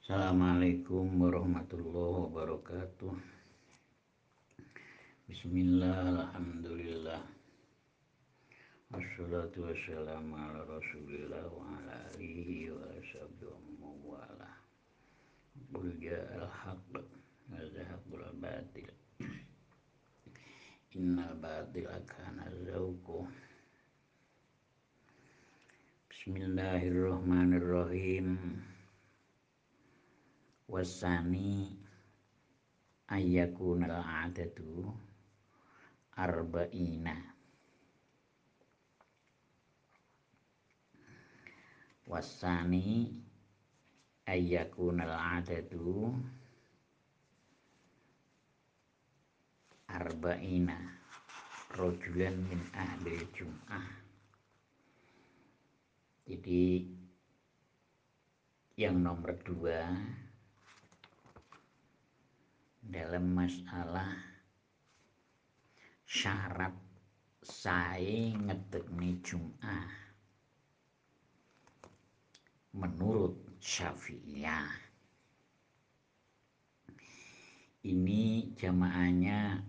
Assalamualaikum warahmatullahi wabarakatuh. Bismillah, Alhamdulillah. Wassalatu wassalamu ala rasulillah wa ala alihi wa sahbihi wa ala Qul ja'al haqq wa zahaqul batil. Innal batila kana zawqu Bismillahirrahmanirrahim Wasani ayyakunal adadu arba'ina. Wasani ayyakunal adadu arba'ina. Rojulan min ahli jum'ah. Jadi yang nomor dua dalam masalah syarat saya ngedekne Jum'ah menurut Syafi'iyah ini jamaahnya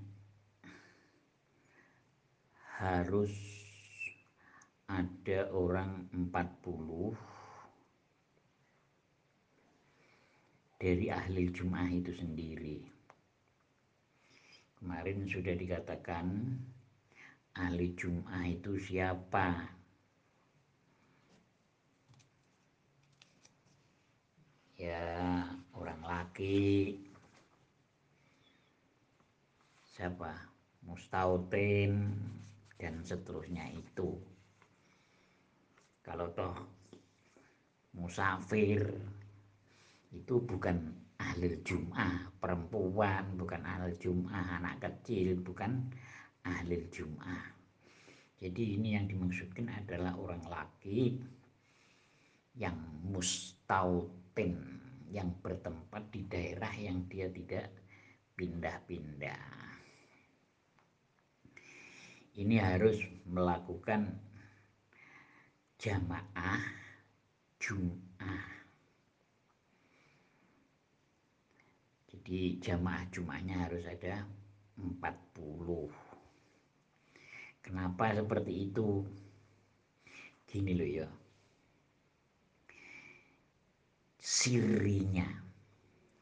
harus ada orang 40 dari ahli Jum'ah itu sendiri. Kemarin sudah dikatakan ahli Jum'ah itu siapa? Ya, orang laki. Siapa? Mustautin dan seterusnya itu kalau toh musafir itu bukan ahli Jum'ah perempuan bukan ahli Jum'ah anak kecil bukan ahli Jum'ah jadi ini yang dimaksudkan adalah orang laki yang mustautin yang bertempat di daerah yang dia tidak pindah-pindah ini harus melakukan jamaah Jum'ah. Jadi jamaah Jum'ahnya harus ada 40. Kenapa seperti itu? Gini loh ya. Sirinya.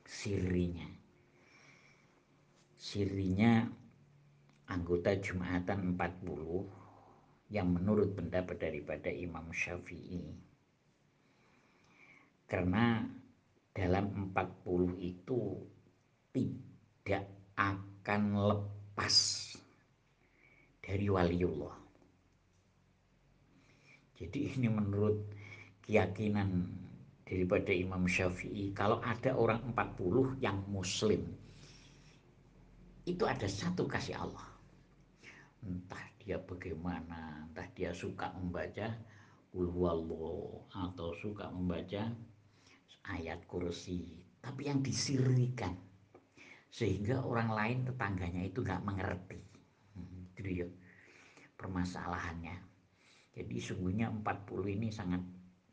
Sirinya. Sirinya anggota Jumatan 40 yang menurut pendapat daripada Imam Syafi'i. Karena dalam 40 itu tidak akan lepas dari waliullah. Jadi ini menurut keyakinan daripada Imam Syafi'i, kalau ada orang 40 yang muslim, itu ada satu kasih Allah. Entah dia bagaimana entah dia suka membaca ulwallah atau suka membaca ayat kursi tapi yang disirikan sehingga orang lain tetangganya itu nggak mengerti hmm, permasalahannya jadi sungguhnya 40 ini sangat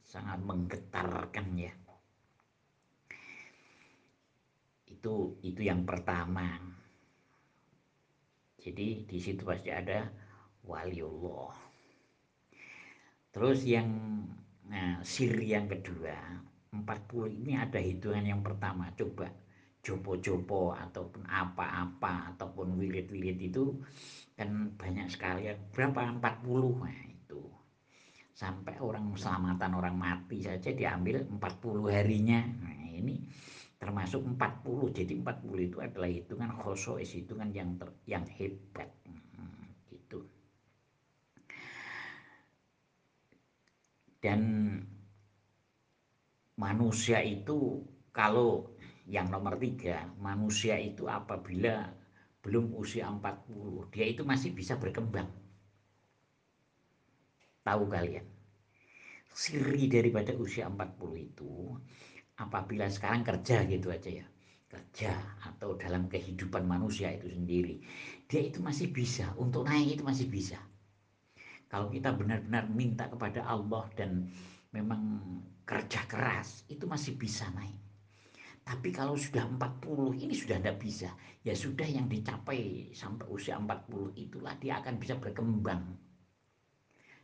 sangat menggetarkan ya itu itu yang pertama jadi di situ pasti ada waliullah. Terus yang nah, siri yang kedua, 40 ini ada hitungan yang pertama. Coba jopo-jopo ataupun apa-apa ataupun wirid-wirid itu kan banyak sekali berapa? 40 nah itu. Sampai orang selamatan orang mati saja diambil 40 harinya. Nah ini termasuk 40 jadi 40 itu adalah hitungan khosois hitungan yang ter, yang hebat. Dan manusia itu kalau yang nomor tiga manusia itu apabila belum usia 40 dia itu masih bisa berkembang. Tahu kalian? Siri daripada usia 40 itu apabila sekarang kerja gitu aja ya. Kerja atau dalam kehidupan manusia itu sendiri. Dia itu masih bisa untuk naik itu masih bisa. Kalau kita benar-benar minta kepada Allah dan memang kerja keras itu masih bisa naik Tapi kalau sudah 40 ini sudah tidak bisa. Ya sudah yang dicapai sampai usia 40 itulah dia akan bisa berkembang.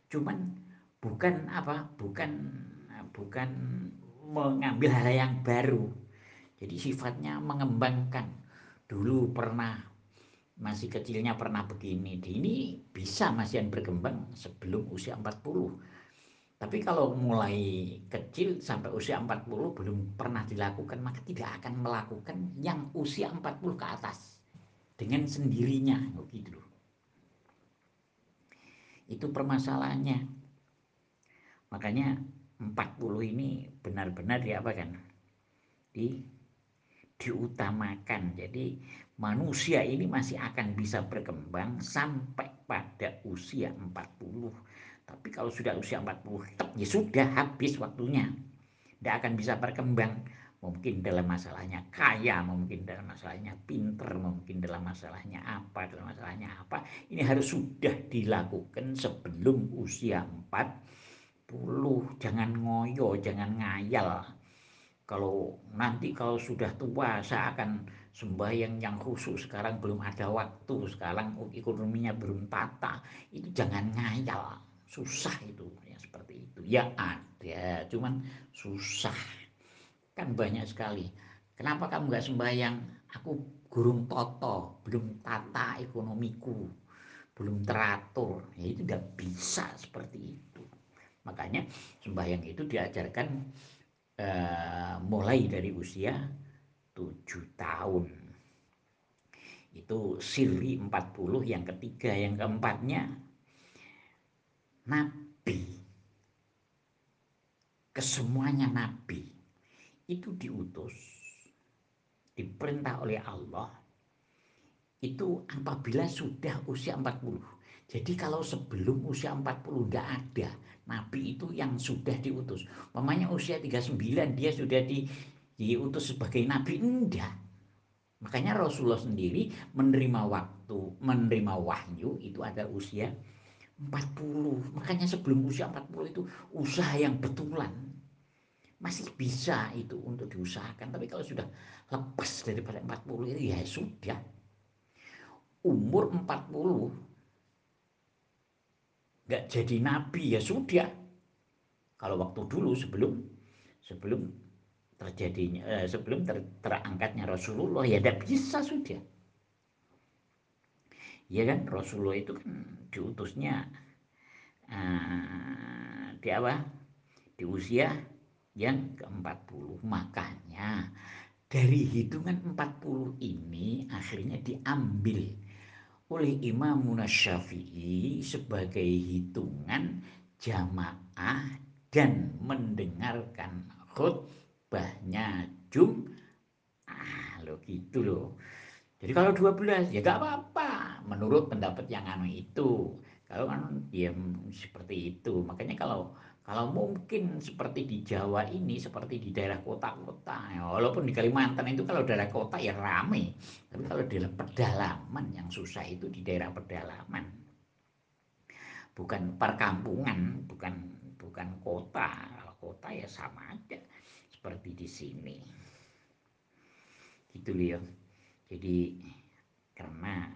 Cuman bukan apa? Bukan bukan mengambil hal yang baru. Jadi sifatnya mengembangkan. Dulu pernah masih kecilnya pernah begini. Ini bisa masih yang berkembang sebelum usia 40 tapi kalau mulai kecil sampai usia 40 belum pernah dilakukan, maka tidak akan melakukan yang usia 40 ke atas dengan sendirinya, begitu Itu permasalahannya. Makanya 40 ini benar-benar di apa kan? Di diutamakan. Jadi manusia ini masih akan bisa berkembang sampai pada usia 40 tapi kalau sudah usia 40, ya sudah habis waktunya. Tidak akan bisa berkembang. Mungkin dalam masalahnya kaya, mungkin dalam masalahnya pinter, mungkin dalam masalahnya apa, dalam masalahnya apa. Ini harus sudah dilakukan sebelum usia 40. Jangan ngoyo, jangan ngayal. Kalau nanti kalau sudah tua saya akan sembahyang yang khusus sekarang belum ada waktu sekarang ekonominya belum tata itu jangan ngayal susah itu yang seperti itu. Ya ada cuman susah. Kan banyak sekali. Kenapa kamu nggak sembahyang? Aku gurung toto belum tata ekonomiku belum teratur. Ya itu tidak bisa seperti itu. Makanya sembahyang itu diajarkan uh, mulai dari usia tujuh tahun. Itu siri 40 yang ketiga yang keempatnya nabi. Kesemuanya nabi. Itu diutus diperintah oleh Allah. Itu apabila sudah usia 40 jadi kalau sebelum usia 40 tidak ada nabi itu yang sudah diutus. Mamanya usia 39 dia sudah di, diutus sebagai nabi. Enggak makanya Rasulullah sendiri menerima waktu menerima wahyu itu ada usia 40 makanya sebelum usia 40 itu usaha yang betulan. Masih bisa itu untuk diusahakan. Tapi kalau sudah lepas daripada 40 itu ya sudah. Umur 40 nggak jadi nabi ya sudah. Kalau waktu dulu sebelum sebelum terjadinya eh, sebelum ter, terangkatnya Rasulullah ya tidak bisa sudah ya kan? Rasulullah itu kan diutusnya uh, di apa? Di usia yang ke-40 makanya dari hitungan 40 ini akhirnya diambil oleh Imam Syafi'i sebagai hitungan jamaah dan mendengarkan khutbahnya Jum'ah. Lo gitu loh jadi kalau 12 ya gak apa-apa menurut pendapat yang anu itu. Kalau kan ya seperti itu. Makanya kalau kalau mungkin seperti di Jawa ini, seperti di daerah kota-kota, ya, walaupun di Kalimantan itu kalau daerah kota ya rame, tapi kalau di pedalaman yang susah itu di daerah pedalaman, bukan perkampungan, bukan bukan kota. Kalau kota ya sama aja seperti di sini, gitu loh ya. Jadi karena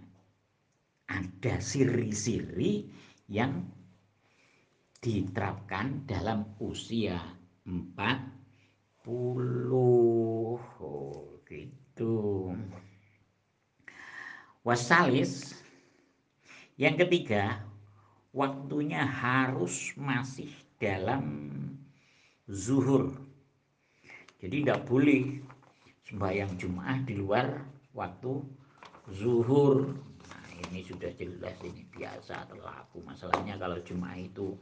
ada siri-siri yang diterapkan dalam usia 40 oh, gitu. Wasalis. Yang ketiga waktunya harus masih dalam zuhur. Jadi tidak boleh sembahyang Jumat di luar waktu zuhur. Nah ini sudah jelas ini biasa terlaku. Masalahnya kalau cuma itu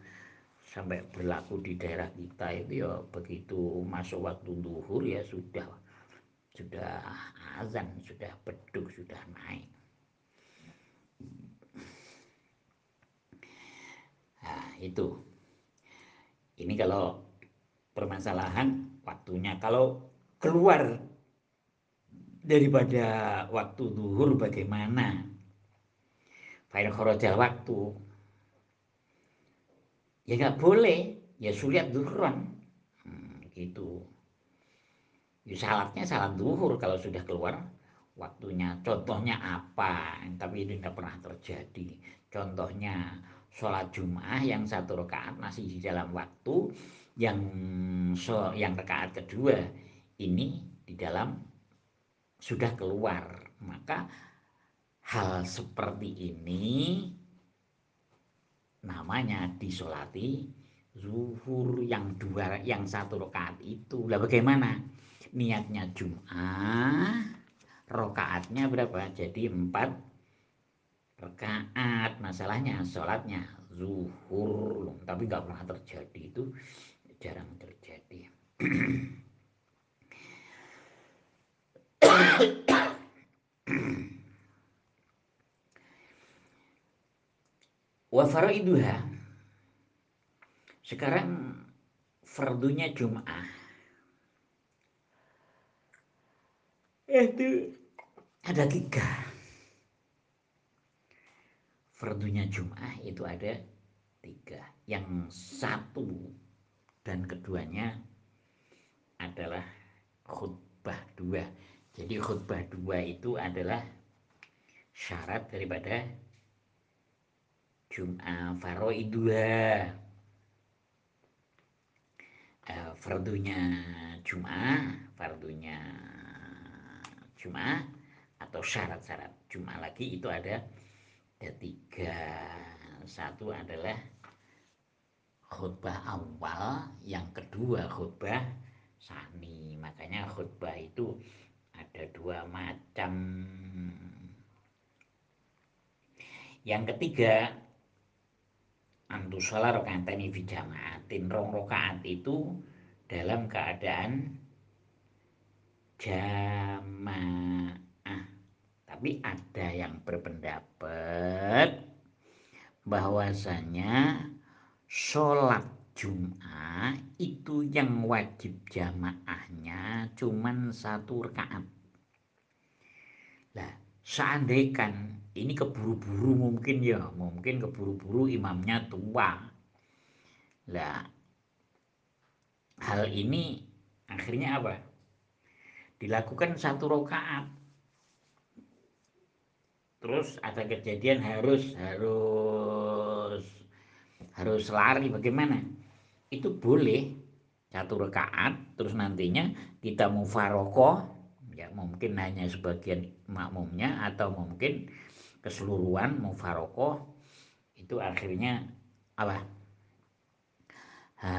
sampai berlaku di daerah kita itu ya begitu masuk waktu zuhur ya sudah sudah azan sudah beduk sudah naik. Nah itu. Ini kalau permasalahan waktunya. Kalau keluar daripada waktu duhur bagaimana? Fa'in khorojal waktu. Ya nggak boleh. Ya sulit duhron hmm, gitu. Ya salatnya salat duhur kalau sudah keluar waktunya. Contohnya apa? Tapi ini tidak pernah terjadi. Contohnya sholat Jum'ah yang satu rakaat masih di dalam waktu yang so, yang rakaat kedua ini di dalam sudah keluar. Maka hal seperti ini namanya disolati zuhur yang dua yang satu rakaat itu. Lah bagaimana? Niatnya Jum'ah rokaatnya berapa? Jadi empat rakaat. Masalahnya sholatnya zuhur. Tapi nggak pernah terjadi itu. Jarang terjadi wa faraiduha. Sekarang fardunya Jum'ah. Itu ada tiga. Fardunya Jum'ah itu ada tiga. Yang satu dan keduanya adalah khutbah dua jadi khutbah dua itu adalah syarat daripada Jum'ah faroidua. Uh, fardunya Jum'ah fardunya Jum'ah atau syarat-syarat Jum'ah lagi itu ada ada tiga. Satu adalah khutbah awal yang kedua khutbah sani. Makanya khutbah itu ada dua macam. Yang ketiga antu sholat rokaatani fi jamaatin. Rong rokaat itu dalam keadaan jamaah. Tapi ada yang berpendapat bahwasanya sholat Jum'ah itu yang wajib jamaahnya cuman satu rakaat. Lah, seandainya ini keburu-buru mungkin ya, mungkin keburu-buru imamnya tua. Lah, hal ini akhirnya apa? Dilakukan satu rakaat terus ada kejadian harus harus harus lari bagaimana itu boleh satu rekaat terus nantinya kita mau farokoh ya mungkin hanya sebagian makmumnya atau mungkin keseluruhan mau farokoh itu akhirnya apa ha,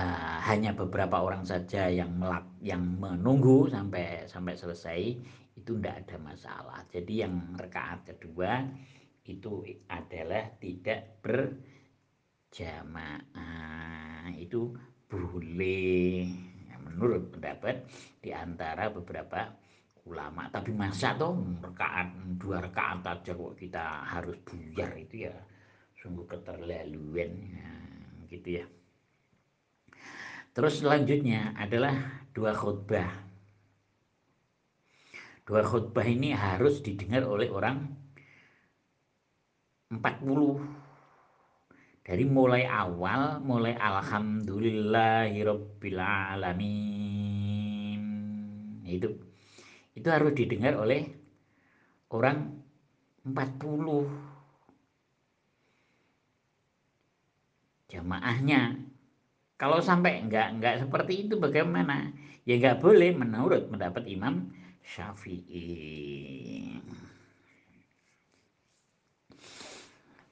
hanya beberapa orang saja yang melak, yang menunggu sampai sampai selesai itu tidak ada masalah. Jadi yang rekaat kedua itu adalah tidak berjamaah itu boleh. Ya, menurut pendapat di antara beberapa ulama. Tapi masa toh rekaat dua rekaat aja kok kita harus buyar itu ya. Sungguh keterlaluan ya, gitu ya. Terus selanjutnya adalah dua khutbah. Dua khutbah ini harus didengar oleh orang 40 dari mulai awal mulai alhamdulillahirabbil alamin itu itu harus didengar oleh orang 40 jamaahnya. Kalau sampai enggak enggak seperti itu bagaimana? Ya enggak boleh menurut mendapat imam Syafi'i.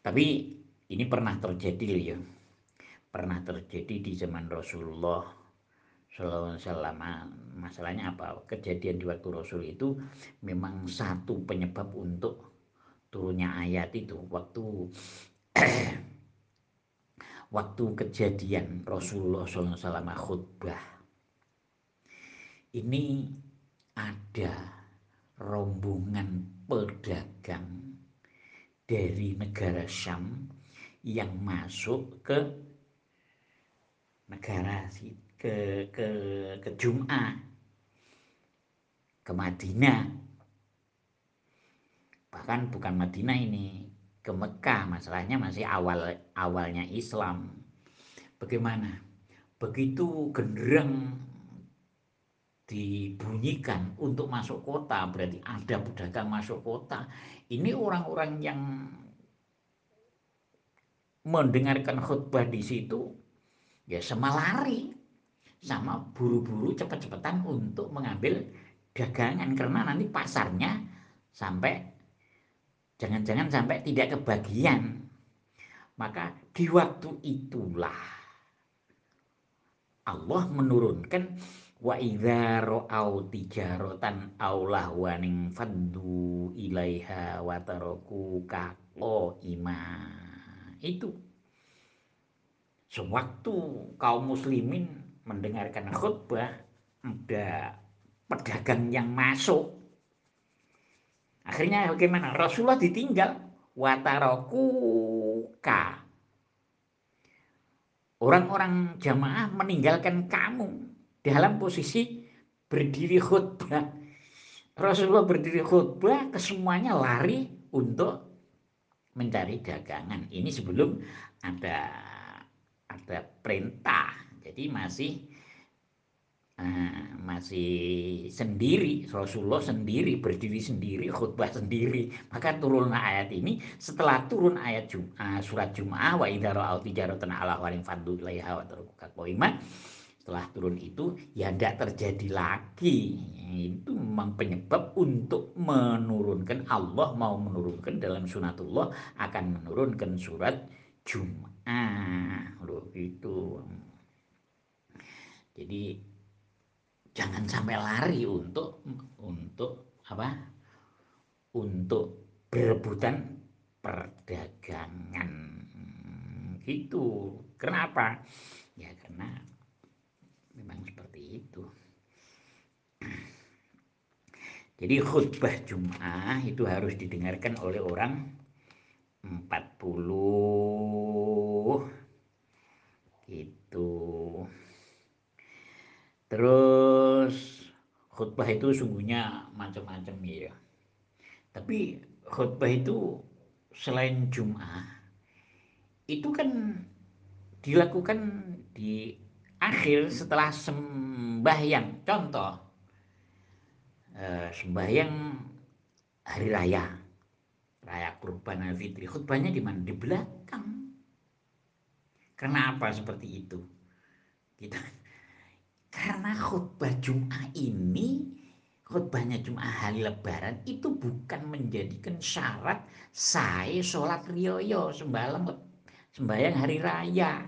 Tapi ini pernah terjadi loh ya. Pernah terjadi di zaman Rasulullah Sallallahu Alaihi Masalahnya apa? Kejadian di waktu Rasul itu memang satu penyebab untuk turunnya ayat itu waktu waktu kejadian Rasulullah SAW khutbah ini ada rombongan pedagang dari negara Syam yang masuk ke negara ke ke ke Jum'ah ke Madinah. Bahkan bukan Madinah ini ke Mekah. Masalahnya masih awal awalnya Islam. Bagaimana? Begitu genderang dibunyikan untuk masuk kota berarti ada pedagang masuk kota ini orang-orang yang mendengarkan khutbah di situ ya sama lari sama buru-buru cepat-cepatan untuk mengambil dagangan. Karena nanti pasarnya sampai jangan-jangan sampai tidak kebagian. Maka di waktu itulah Allah menurunkan wa idza ra'au tijaratan aw lahwanin faddu ilaiha wa taraku ima itu. Sewaktu kaum muslimin mendengarkan khutbah ada pedagang yang masuk. Akhirnya bagaimana? Rasulullah ditinggal. Wataraku ka. Orang-orang jamaah meninggalkan kamu dalam posisi berdiri khutbah. Rasulullah berdiri khutbah, kesemuanya lari untuk mencari dagangan. Ini sebelum ada ada perintah. Jadi masih uh, masih sendiri Rasulullah sendiri berdiri sendiri khutbah sendiri maka turun ayat ini setelah turun ayat Jum'ah, surat Jum'ah wa idza ra'au tijaratan ala walin faddu ilaiha wa tarukuka setelah turun itu ya tidak terjadi lagi. Itu memang penyebab untuk menurunkan Allah mau menurunkan dalam sunatullah akan menurunkan surat Jum'ah. Loh itu jadi jangan sampai lari untuk untuk apa? Untuk berebutan perdagangan. Gitu. Kenapa? Ya karena Jadi khutbah Jum'ah itu harus didengarkan oleh orang 40 gitu. Terus khutbah itu sungguhnya macam-macam ya. Tapi khutbah itu selain Jum'ah itu kan dilakukan di akhir setelah sembahyang. Contoh eh, sembahyang hari raya. Raya kurban fitri khutbahnya di mana? Di belakang. Kenapa seperti itu? Kita karena khutbah Jum'ah ini khutbahnya Jum'ah hari lebaran itu bukan menjadikan syarat saya sholat rioyo sembahyang sembahyang hari raya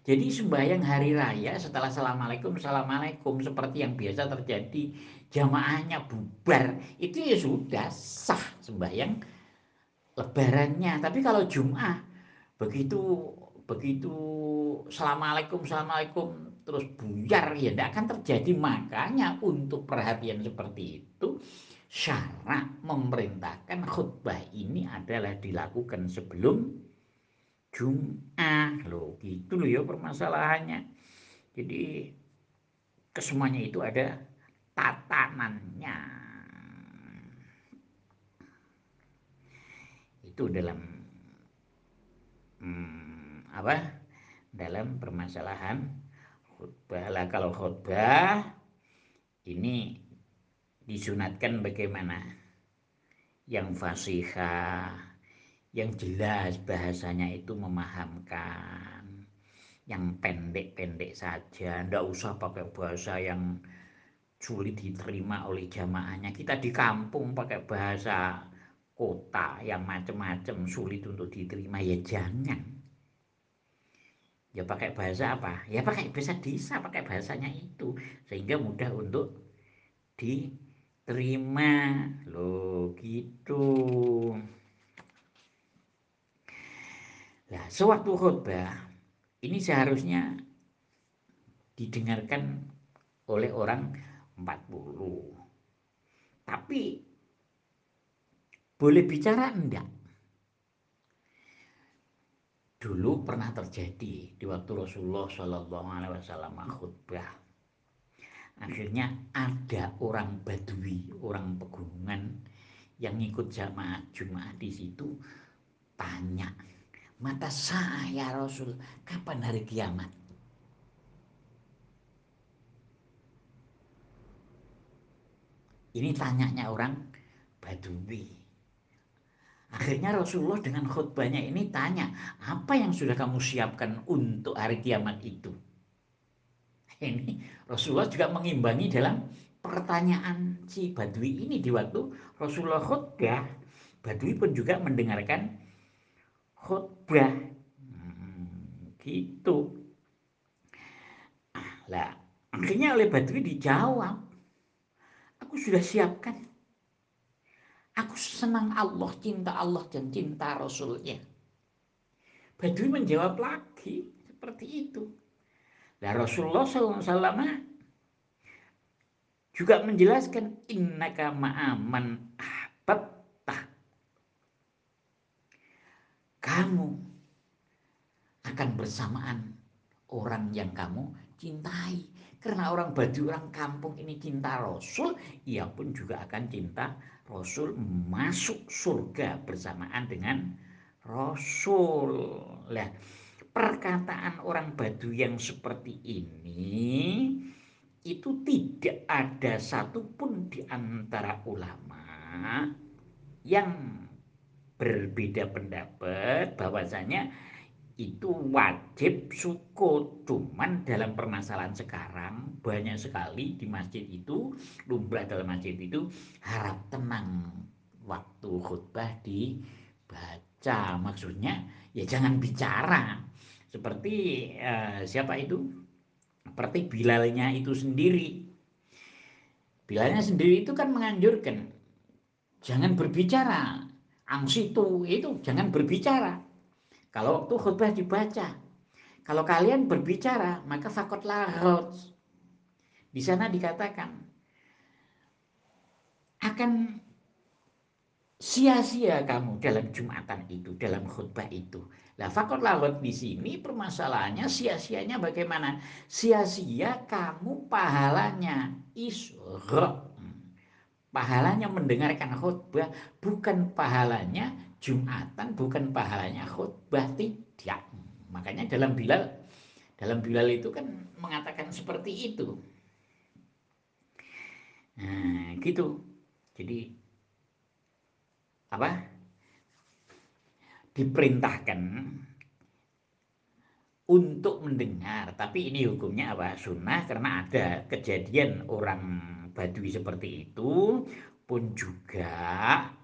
jadi sembahyang hari raya setelah assalamualaikum assalamualaikum seperti yang biasa terjadi jamaahnya bubar itu ya sudah sah sembahyang lebarannya. Tapi kalau Jum'ah begitu begitu assalamualaikum assalamualaikum terus buyar ya tidak akan terjadi. Makanya untuk perhatian seperti itu syarat memerintahkan khutbah ini adalah dilakukan sebelum Jum'ah loh gitu loh ya permasalahannya. Jadi kesemuanya itu ada tatanannya. Itu dalam hmm, apa? Dalam permasalahan khutbah. Lah kalau khutbah ini disunatkan bagaimana? Yang fasihah yang jelas bahasanya itu memahamkan yang pendek-pendek saja ndak usah pakai bahasa yang sulit diterima oleh jamaahnya. Kita di kampung pakai bahasa kota yang macam-macam sulit untuk diterima ya jangan. Ya pakai bahasa apa? Ya pakai bahasa desa, pakai bahasanya itu sehingga mudah untuk diterima. Loh gitu. Nah, sewaktu khutbah ini seharusnya didengarkan oleh orang 40. Tapi boleh bicara enggak? Dulu pernah terjadi di waktu Rasulullah Shallallahu Alaihi Wasallam khutbah. Akhirnya ada orang Badui, orang pegunungan yang ikut jamaah Jumat di situ tanya, mata saya Rasul, kapan hari kiamat? Ini tanyanya orang Badui. Akhirnya Rasulullah dengan khutbahnya ini tanya, apa yang sudah kamu siapkan untuk hari kiamat itu? Ini Rasulullah juga mengimbangi dalam pertanyaan si Badui ini di waktu Rasulullah khutbah. Badui pun juga mendengarkan khutbah. Hmm, gitu. Lah, akhirnya oleh Badui dijawab, aku sudah siapkan Aku senang Allah, cinta Allah dan cinta Rasulnya. Badui menjawab lagi seperti itu. Dan Rasulullah SAW juga menjelaskan innaka ma'aman ahbabtah. Kamu akan bersamaan orang yang kamu cintai. Karena orang Badui, orang kampung ini cinta Rasul, ia pun juga akan cinta Rasul masuk surga bersamaan dengan Rasul. Lah, perkataan orang Badu yang seperti ini itu tidak ada satupun di antara ulama yang berbeda pendapat bahwasanya itu wajib sukut cuman dalam permasalahan sekarang banyak sekali di masjid itu lumrah dalam masjid itu harap tenang waktu khutbah dibaca. Maksudnya ya jangan bicara. Seperti uh, siapa itu? Seperti Bilalnya itu sendiri. Bilalnya sendiri itu kan menganjurkan jangan berbicara angsitu itu jangan berbicara kalau waktu khutbah dibaca. Kalau kalian berbicara, maka fakot lahot. Di sana dikatakan akan sia-sia kamu dalam jumatan itu, dalam khutbah itu. Lah fakot lahot di sini permasalahannya sia-sianya bagaimana? Sia-sia kamu pahalanya isra. Pahalanya mendengarkan khutbah bukan pahalanya Jumatan bukan pahalanya khutbah tidak. Makanya dalam Bilal dalam Bilal itu kan mengatakan seperti itu. Nah, gitu. Jadi apa? Diperintahkan untuk mendengar, tapi ini hukumnya apa? Sunnah karena ada kejadian orang Badui seperti itu pun juga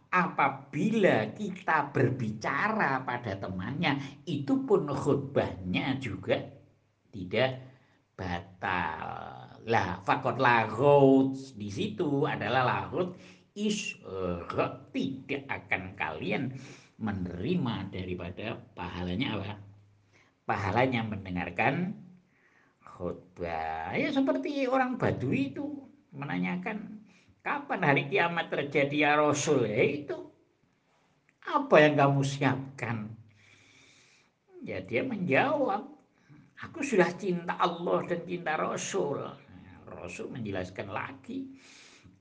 apabila kita berbicara pada temannya itu pun khutbahnya juga tidak batal. Lah fakot lahut di situ adalah lahut isyraq tidak akan kalian menerima daripada pahalanya apa? Pahalanya mendengarkan khutbah. Ya seperti orang Badui itu menanyakan Kapan hari kiamat terjadi ya Rasul? Ya itu. Apa yang kamu siapkan? Ya dia menjawab, aku sudah cinta Allah dan cinta Rasul. Rasul menjelaskan lagi,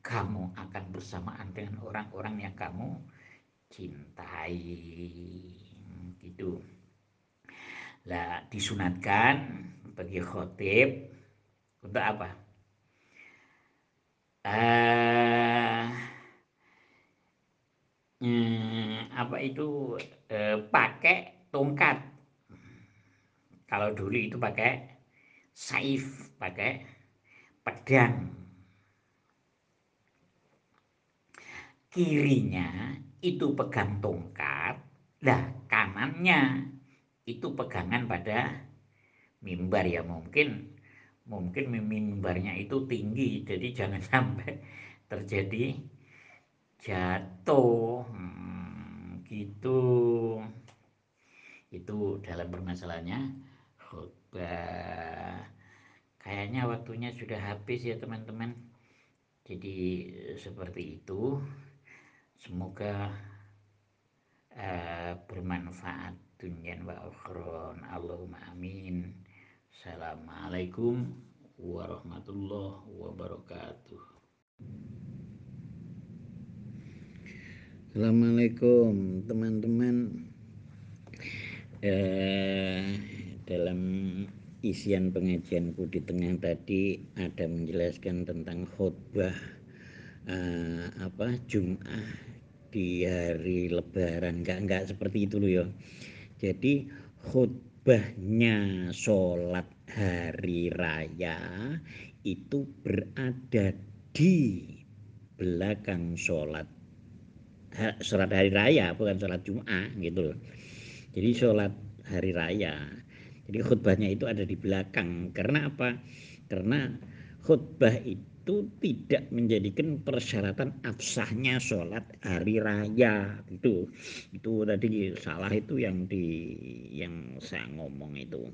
kamu akan bersamaan dengan orang-orang yang kamu cintai. Gitu. Lah disunatkan bagi khotib untuk apa? Uh, hmm, apa itu? Uh, pakai tongkat. Kalau dulu itu pakai saif pakai pedang. Kirinya itu pegang tongkat lah kanannya itu pegangan pada mimbar ya mungkin mungkin mimbarnya itu tinggi jadi jangan sampai terjadi jatuh. Hmm, gitu. Itu dalam permasalahannya. Khutbah. Kayaknya waktunya sudah habis ya teman-teman. Jadi seperti itu. Semoga uh, bermanfaat. Dunia wa ukhron Allahumma amin Assalamualaikum warahmatullahi wabarakatuh. Assalamualaikum teman-teman. Eh, dalam isian pengajianku di tengah tadi ada menjelaskan tentang khutbah uh, apa Jum'ah di hari Lebaran nggak nggak seperti itu loh ya jadi khutbahnya sholat hari raya itu berada di belakang sholat sholat hari raya bukan sholat Jum'ah gitu loh. Jadi sholat hari raya jadi khutbahnya itu ada di belakang. Karena apa? Karena khutbah itu tidak menjadikan persyaratan absahnya sholat hari raya itu itu tadi salah itu yang di yang saya ngomong itu.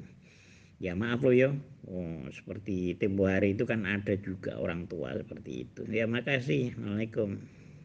Ya maaf loh ya oh, seperti tempo hari itu kan ada juga orang tua seperti itu. Ya makasih. Assalamualaikum